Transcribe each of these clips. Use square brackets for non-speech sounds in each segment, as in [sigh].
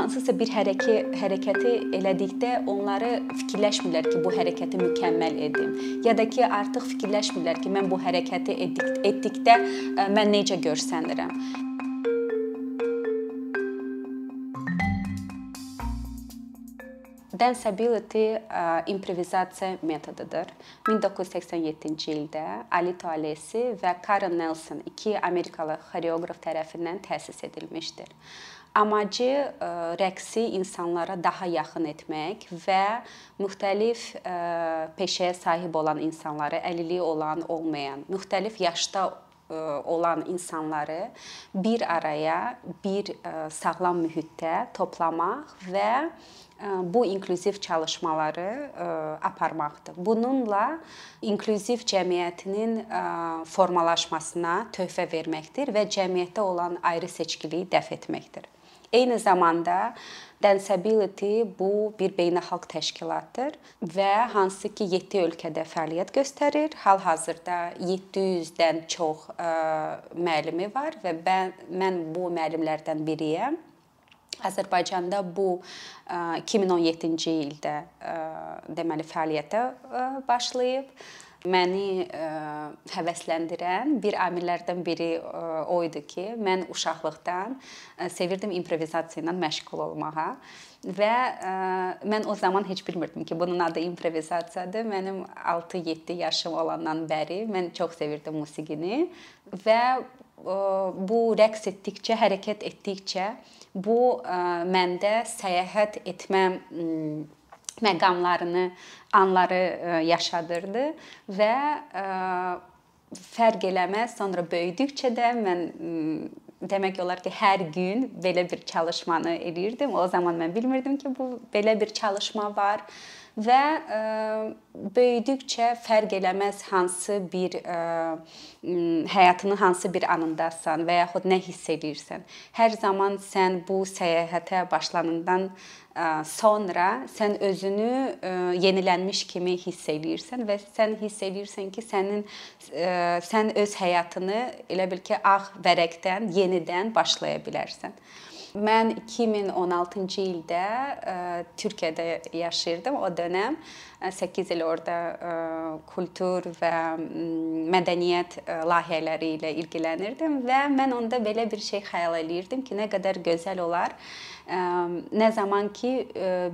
hansısa bir hərəkə hərəkəti elədikdə onları fikirləşmirlər ki, bu hərəkəti mükəmməl edim, ya da ki, artıq fikirləşmirlər ki, mən bu hərəkəti etdik, etdikdə mən necə görsənirəm. Danceability improvizasiya metodudur. 1987-ci ildə Alito Alesi və Karen Nelson iki Amerikalı xoreoqraf tərəfindən təsis edilmişdir. Amacı rəqsi insanlara daha yaxın etmək və müxtəlif peşəyə sahib olan insanları, əlilliyi olan, olmayan, müxtəlif yaşda olan insanları bir araya, bir sağlam mühitdə toplamaq və bu inklüziv çalışmaları aparmaqdır. Bununla inklüziv cəmiyyətinin formalaşmasına töhfə verməkdir və cəmiyyətdə olan ayrı seçkiliyi dəf etməkdir. Eyni zamanda Danceability bu bir beynəlxalq təşkilatdır və hansı ki 7 ölkədə fəaliyyət göstərir. Hal-hazırda 700-dən çox müəllimi var və mən, mən bu müəllimlərdən biriyəm. Azərbaycanda bu 2017-ci ildə deməli fəaliyyətə başlayıb. Məni həvəsləndirən bir amillərdən biri o idi ki, mən uşaqlıqdan sevirdim improvizasiya ilə məşğul olmağa və mən o zaman heç bilmirdim ki, bunun adı improvizasiyadır. Mənim 6-7 yaşım olandan bəri mən çox sevirdim musiqini və bu rəqs etdikcə, hərəkət etdikcə bu məndə səyahət etmə məqamlarını, anları yaşadırdı və fərq eləməz. Sonra böyüdükcə də mən demək olar ki, hər gün belə bir çalışmanı eləyirdim. O zaman mən bilmirdim ki, bu belə bir çalışma var və ə, böyüdükcə fərq eləməz hansı bir ə, həyatının hansı bir anındasan və yaxud nə hiss edirsən. Hər zaman sən bu səyahətə başlanandan sonra sən özünü yenilənmiş kimi hiss eləyirsən və sən hiss eləyirsən ki, sənin sən öz həyatını elə bil ki, ağ vərəqdən yenidən başlaya bilərsən. Mən 2016-cı ildə ə, Türkiyədə yaşayırdım. O dövrəm 8 il orada ə, kultur və mədəniyyət layihələri ilə ilgilənirdim və mən onda belə bir şey xəyal eləyirdim ki, nə qədər gözəl olar. Ə, nə zaman ki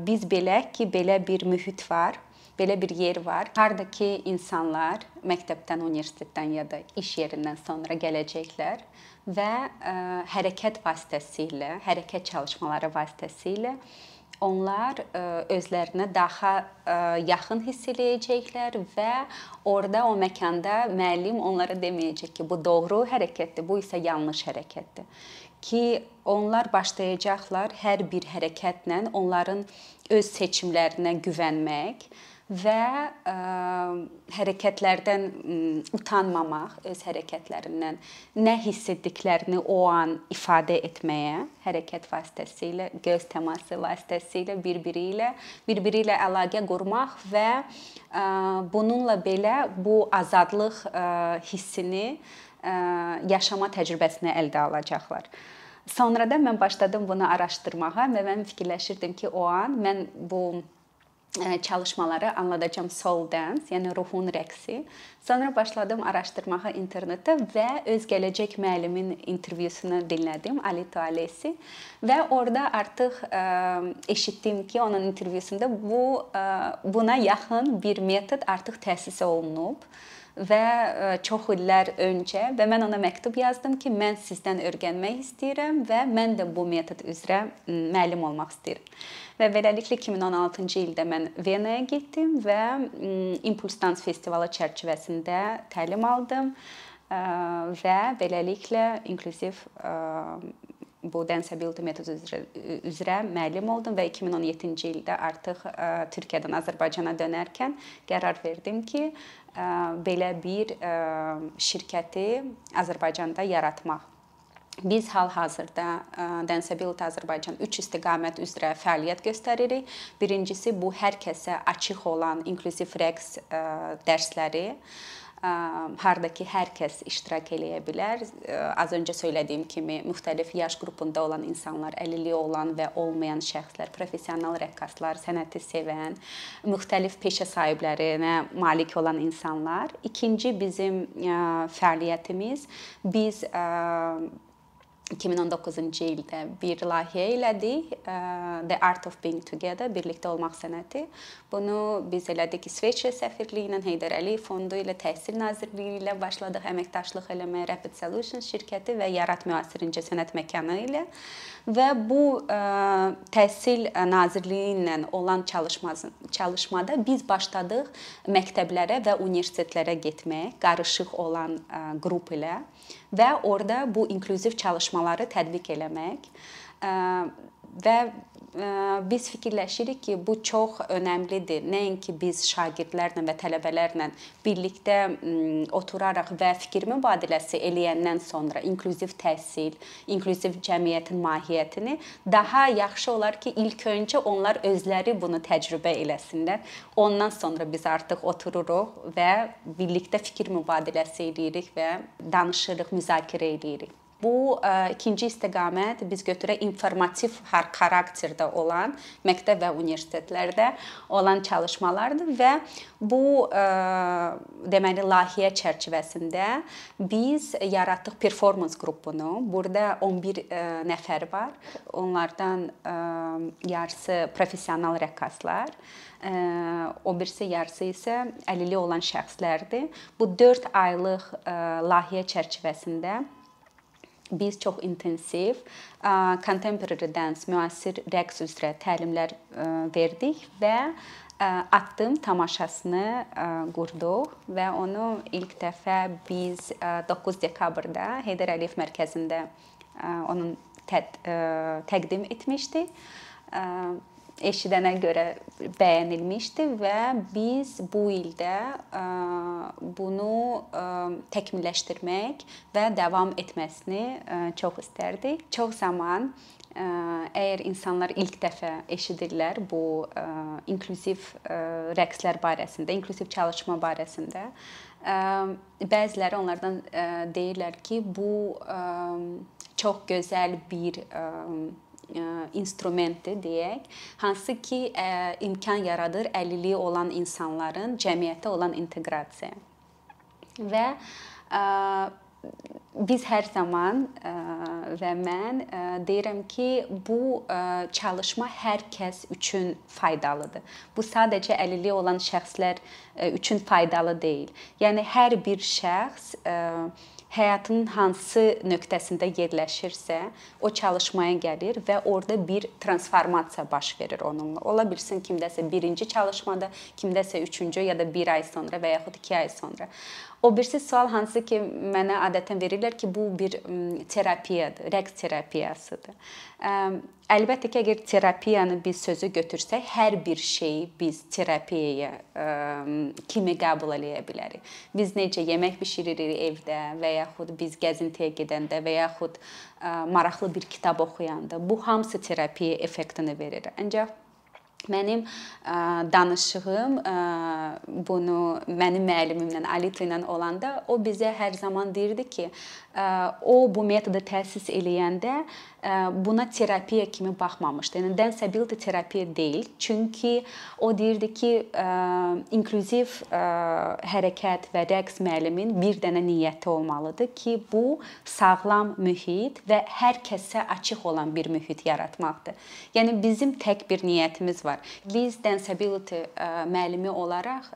biz bilək ki, belə bir mühit var belə bir yer var. Hardakı insanlar məktəbdən, universitetdən ya da iş yerindən sonra gələcəklər və ə, hərəkət vasitəsilə, hərəkət çalışmaları vasitəsilə onlar ə, özlərinə daha ə, yaxın hiss eləyəcəklər və orada o məkanda müəllim onlara deməyəcək ki, bu doğru hərəkətdir, bu isə yanlış hərəkətdir. Ki onlar başlayacaqlar hər bir hərəkətlə onların öz seçimlərinə güvənmək və ə, hərəkətlərdən ə, utanmamaq, öz hərəkətlərindən nə hiss etdiklərini o an ifadə etməyə, hərəkət vasitəsilə, göz təması vasitəsilə bir-biri ilə bir-biri ilə əlaqə qurmaq və ə, bununla belə bu azadlıq ə, hissini ə, yaşama təcrübəsini əldə alacaqlar. Sonradan mən başladım bunu araşdırmağa və mən fikirləşirdim ki, o an mən bu çalışmaları anladacağam soul dance, yəni ruhun rəqsi. Sonra başladım araşdırmağa internetdə və öz gələcək müəllimin intervyusunu dinlədim, Alito Alesi və orada artıq ə, eşitdim ki, onun intervyusunda bu ə, buna yaxın bir metod artıq təsis olunub və çox illər öncə və mən ona məktub yazdım ki, mən sizdən öyrənmək istəyirəm və mən də bu metod üzrə müəllim olmaq istəyirəm. Və beləliklə 2016-cı ildə mən Venaya getdim və Impuls Dans festivalı çərçivəsində təlim aldım və beləliklə inkluziv bu Danceability metodu üzrə, üzrə müəllim oldum və 2017-ci ildə artıq ə, Türkiyədən Azərbaycana dönərkən qərar verdim ki, ə, belə bir ə, şirkəti Azərbaycanda yaratmaq Biz hal-hazırda Danceability Azərbaycan 3 istiqamət üzrə fəaliyyət göstəririk. Birincisi bu hər kəsə açıq olan inkluziv rəqs dərsləri hardakı hər kəs iştirak eləyə bilər. Az öncə söylədiyim kimi müxtəlif yaş qrupunda olan insanlar, əlilliyi olan və olmayan şəxslər, professional rəqqaslar, sənəti sevən, müxtəlif peşə sahiblərinə malik olan insanlar. İkinci bizim fəaliyyətimiz biz 2019-cu ildə bir layihə elədik, The Art of Being Together, birlikdə olmaq sənəti. Bunu biz elədik İsveçrə səfirliyi ilə, Heydər Əliyev fondu ilə, Təhsil Nazirliyi ilə başladıq əməkdaşlıq eləməyə, Rapid Solutions şirkəti və Yarat Müasir İncəsənət məkanı ilə və bu ə, Təhsil Nazirliyi ilə olan çalışması çalışmada biz başladıq məktəblərə və universitetlərə getməyə, qarışıq olan ə, qrup ilə və orada bu inklüziv çalışmaları tətbiq eləmək və biz fikirləşirik ki, bu çox önəmlidir. Nəinki biz şagirdlərlə və tələbələrlə birlikdə oturaraq və fikir mübadiləsi eləyəndən sonra inklüziv təhsil, inklüziv cəmiyyətin mahiyyətini daha yaxşı olar ki, ilk öncə onlar özləri bunu təcrübə eləsinlər. Ondan sonra biz artıq otururuq və birlikdə fikir mübadiləsi eləyirik və danışırıq, müzakirə eləyirik. Bu ə, e, ikinci istiqamət biz götürək informativ xarakterdə olan məktəb və universitetlərdə olan çalışmalardır və bu ə, e, deməli layihə çərçivəsində biz yaratdıq performans qrupunu. Burada 11 ə, e, nəfər var. Onlardan ə, yarısı professional rəqqaslar, ə, o birisi yarısı isə əlilliyi olan şəxslərdir. Bu 4 aylıq ə, layihə çərçivəsində biz çox intensiv contemporary dance, müasir rəqs üzrə təlimlər verdik və addım tamaşasını qurduq və onu ilk dəfə biz 9 dekabrda Heydər Əliyev mərkəzində onun təqdim etmişdik eşidənə görə bəyənilmişdi və biz bu ildə bunu təkmilləşdirmək və davam etməsini çox istərdik. Çox zaman əgər insanlar ilk dəfə eşidirlər bu inklüziv rəqslər barəsində, inklüziv çalışma barəsində, bəziləri onlardan deyirlər ki, bu çox gözəl bir instrumentdir deyək, hansı ki imkan yaradır əlilliyi olan insanların cəmiyyətə olan inteqrasiyaya. Və biz hər zaman və mən deyirəm ki, bu çalışma hər kəs üçün faydalıdır. Bu sadəcə əlilliyi olan şəxslər üçün faydalı deyil. Yəni hər bir şəxs həyatının hansı nöqtəsində yerləşirsə, o çalışmaya gəlir və orada bir transformasiya baş verir onunla. Ola bilsin kimdəsə birinci çalışmada, kimdəsə üçüncü ya da 1 ay sonra və yaxud 2 ay sonra. O birisi sual hansı ki, mənə adətən verirlər ki, bu bir terapiyadır, rəqs terapiyasıdır. Əlbəttə ki, əgər terapiyanı biz sözü götürsək, hər bir şeyi biz terapiyaya kimi qəbul eləyə bilərik. Biz necə yemək bişiririk evdə və yaxud biz gəzintiyə gedəndə və yaxud maraqlı bir kitab oxuyanda, bu hamısı terapiya effektini verir. Ancaq Mənim ə, danışığım ə, bunu mənim müəllimimlə Alita ilə olanda o bizə hər zaman deyirdi ki, ə, o bu metodu təsis eləyəndə buna terapiya kimi baxmamışdı. Yəni dance ability terapiya deyil. Çünki o deyirdi ki, inklüziv hərəkət və rəqs müəllimin bir dənə niyyəti olmalıdır ki, bu sağlam mühit və hər kəsə açıq olan bir mühit yaratmaqdır. Yəni bizim tək bir niyyətimiz var. Biz dance ability müəllimi olaraq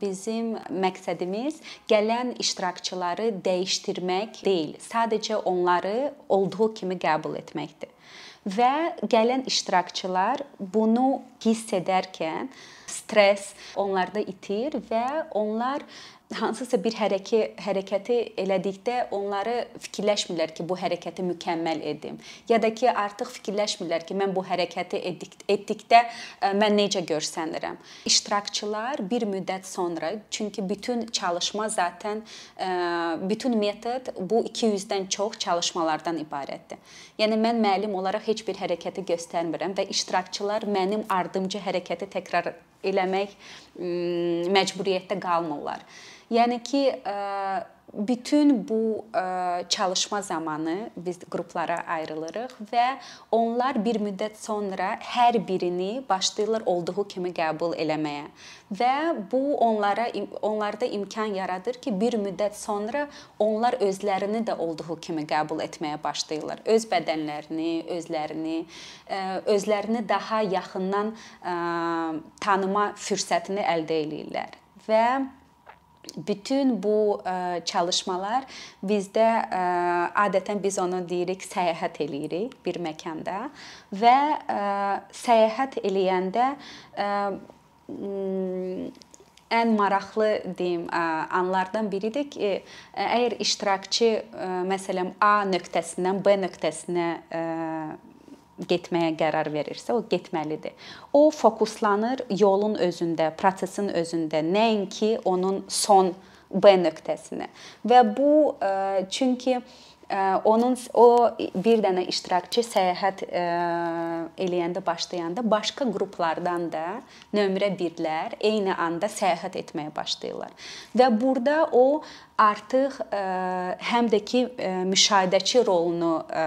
bizim məqsədimiz gələn iştirakçıları dəyişdirmək deyil, sadəcə onları olduğu kimi qəbul etməkdir. Və gələn iştirakçılar bunu hiss edərkən stress onlarda itir və onlar hansısa bir hərəkə hərəkəti elədikdə onları fikirləşmirlər ki, bu hərəkəti mükəmməl edim. Ya da ki, artıq fikirləşmirlər ki, mən bu hərəkəti etdik, etdikdə e, mən necə görsənirəm. İştirakçılar bir müddət sonra, çünki bütün çalışma zaten e, bütün metod bu 200-dən çox çalışmalardan ibarətdir. Yəni mən müəllim olaraq heç bir hərəkəti göstərmirəm və iştirakçılar mənim ardımca hərəkəti təkrar eləmək məcburiyyətdə qalmırlar. Yəni ki, bütün bu ə, çalışma zamanı biz qruplara ayrılırıq və onlar bir müddət sonra hər birini başlayırlar olduğu kimi qəbul eləməyə və bu onlara onlarda imkan yaradır ki, bir müddət sonra onlar özlərini də olduğu kimi qəbul etməyə başlayırlar. Öz bədənlərini, özlərini, ə, özlərini daha yaxından ə, tanıma fürsətini əldə eləyirlər və bütün bu ə, e, çalışmalar bizdə ə, e, adətən biz onu deyirik səyahət eləyirik bir məkanda və ə, e, səyahət eləyəndə ə, ən maraqlı deyim anlardan biridir ki, əgər iştirakçı məsələn A nöqtəsindən B nöqtəsinə getməyə qərar verirsə, o getməlidir. O fokuslanır yolun özündə, prosesin özündə, nəinki onun son B nöqtəsinə. Və bu e, çünki e, onun o bir dənə iştirakçı səyahət ə, e, eləyəndə başlayanda başqa qruplardan da nömrə 1-lər eyni anda səyahət etməyə başlayırlar. Və burada o artıq ə, həm də ki ə, müşahidəçi rolunu ə,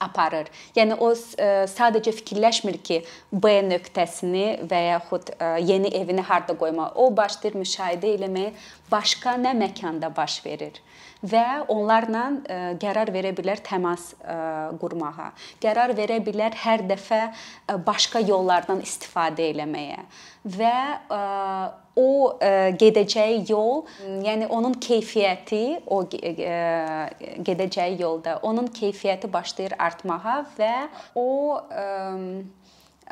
aparır. Yəni o e, sadəcə fikirləşmir ki, B nöqtəsini və yaxud e, yeni evini harda qoymalı. O başlayır müşahidə eləməyə, başqa nə məkanda baş verir və onlarla e, qərar verə bilər təmas ə, qurmağa. Qərar verə bilər hər dəfə ə, başqa yollardan istifadə eləməyə və o gedəcəyi yol, yəni onun keyfiyyəti, o gedəcəyi yolda onun keyfiyyəti başlayır artmağa və o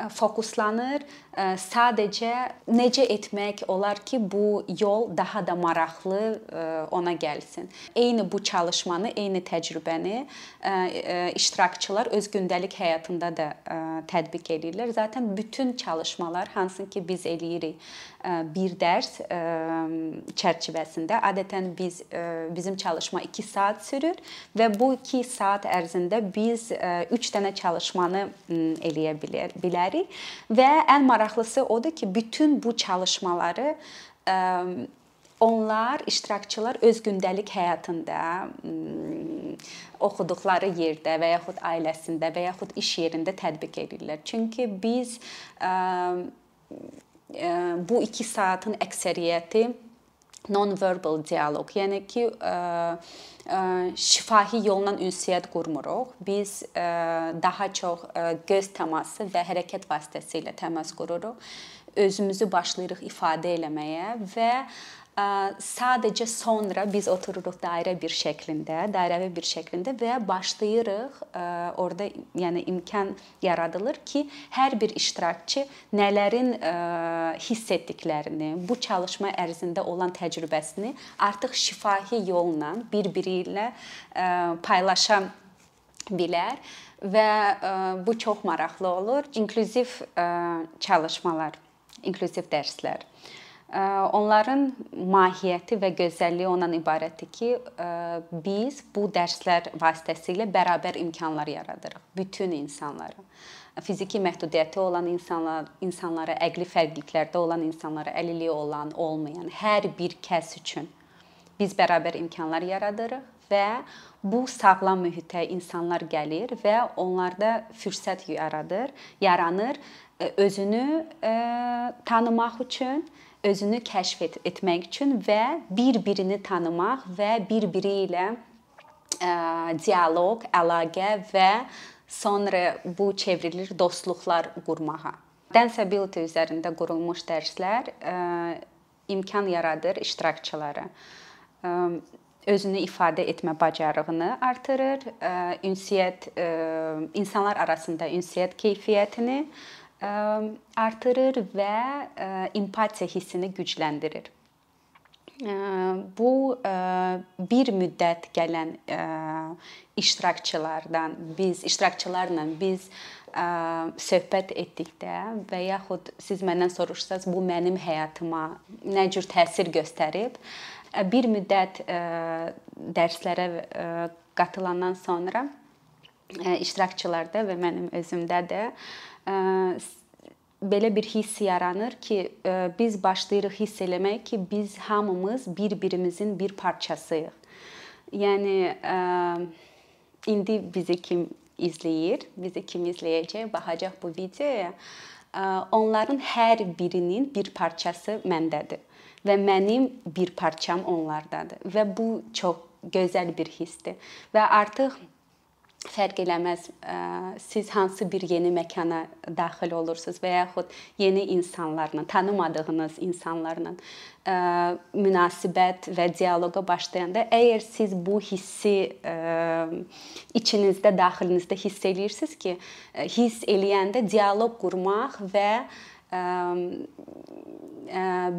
fokuslanır sadəcə necə etmək olar ki, bu yol daha da maraqlı ona gəlsin. Eyni bu çalışmanı, eyni təcrübəni iştirakçılar öz gündəlik həyatında da tətbiq edirlər. Zaten bütün çalışmalar hansı ki biz eləyirik bir dərs çərçivəsində adətən biz bizim çalışma 2 saat sürür və bu 2 saat ərzində biz 3 dənə çalışmanı eləyə bilərik və ən maraqlısı odur ki, bütün bu çalışmaları onlar iştirakçılar öz gündəlik həyatında oxuduqları yerdə və yaxud ailəsində və yaxud iş yerində tətbiq edirlər. Çünki biz bu 2 saatın əksəriyyəti non-verbal dialoq, yəni ki, şifahi yolla ünsiyyət qurmuruq. Biz daha çox göz təması və hərəkət vasitəsilə təmas qururuq. Özümüzü başlayırıq ifadə eləməyə və sadəcə sonra biz otururuq dairə bir şəklində, dairəvi bir şəklində və başlayırıq orada yəni imkan yaradılır ki, hər bir iştirakçı nələrin hiss etdiklərini, bu çalışma ərzində olan təcrübəsini artıq şifahi yolla bir-biri ilə paylaşa bilər və bu çox maraqlı olur. İnklüziv çalışmalar, inklüziv dərslər. Onların mahiyyəti və gözəlliyi ondan ibarətdir ki, biz bu dərslər vasitəsilə bərabər imkanlar yaradırıq bütün insanlara. Fiziki məhdudiyyəti olan insanlar, insanlara, əqli fərqliliklərdə olan insanlara, əlilliyi olan, olmayan hər bir kəs üçün biz bərabər imkanlar yaradırıq və bu sağlam mühitə insanlar gəlir və onlarda fürsət yaradır, yaranır özünü tanımaq üçün özünü kəşf et etmək üçün və bir-birini tanımaq və bir-biri ilə ə, dialoq, əlaqə və sonra bu çevrilir dostluqlar qurmağa. Danceability üzərində qurulmuş dərslər ə, imkan yaradır iştirakçılara. Ə, özünü ifadə etmə bacarığını artırır, ə, ünsiyyət ə, insanlar arasında ünsiyyət keyfiyyətini artırır və empatiya hissini gücləndirir. Bu bir müddət gələn iştirakçılardan biz iştirakçılarla biz söhbət etdikdə və yaxud siz məndən soruşsaz bu mənim həyatıma nə cür təsir göstərib bir müddət dərslərə qatılandan sonra iştirakçılarda və mənim özümdə də belə bir hiss yaranır ki, biz başlayırıq hiss eləmək ki, biz hamımız bir-birimizin bir parçasıyıq. Yəni indi bizi kim izləyir, bizi kim izləyəcək, baxacaq bu videoya, onların hər birinin bir parçası məndədir və mənim bir parçam onlardadır və bu çox gözəl bir hissdir. Və artıq fərq eləməz siz hansı bir yeni məkana daxil olursunuz və yaxud yeni insanlarla, tanımadığınız insanlarla münasibət və dialoqa başlayanda əgər siz bu hissi içinizdə, daxilinizdə hiss eləyirsiniz ki, hiss eləyəndə dialoq qurmaq və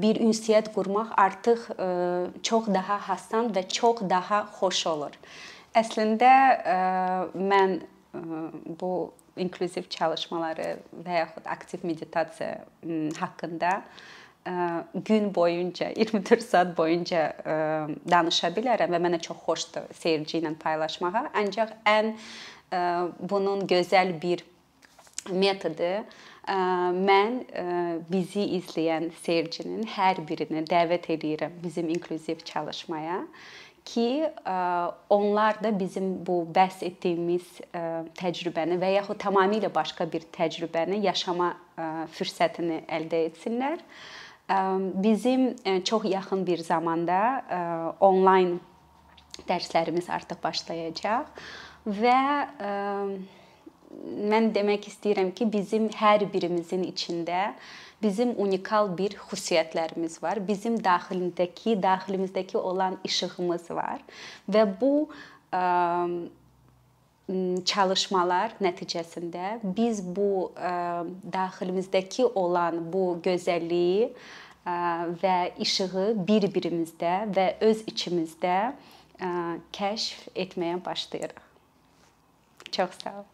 bir ünsiyyət qurmaq artıq çox daha asan və çox daha xoş olur. Əslində mən bu inklüziv çalışmaları və yaxud aktiv meditasiya haqqında gün boyunca [laughs] 24 saat boyunca danışa bilərəm və mənə çox xoşdur seyirci ilə paylaşmağa. Ancaq ən bunun gözəl bir metodu mən bizi izləyən seyircinin hər birini dəvət edirəm bizim inklüziv çalışmaya ki, onlar da bizim bu bəhs etdiyimiz təcrübəni və yaxud tamamilə başqa bir təcrübəni yaşama fürsətini əldə etsinlər. Bizim çox yaxın bir zamanda onlayn dərslərimiz artıq başlayacaq və mən demək istəyirəm ki, bizim hər birimizin içində bizim unikal bir xüsusiyyətlərimiz var. Bizim daxilindəki, daxilimizdəki olan işığımız var və bu ə, çalışmalar nəticəsində biz bu ə, daxilimizdəki olan bu gözəlliyi ə, və işığı bir-birimizdə və öz içimizdə ə, kəşf etməyə başlayırıq. Çox sağ ol.